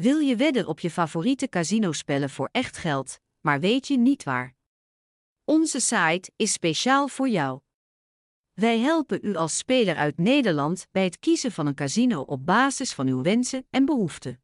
Wil je wedden op je favoriete casino spellen voor echt geld, maar weet je niet waar? Onze site is speciaal voor jou. Wij helpen u als speler uit Nederland bij het kiezen van een casino op basis van uw wensen en behoeften.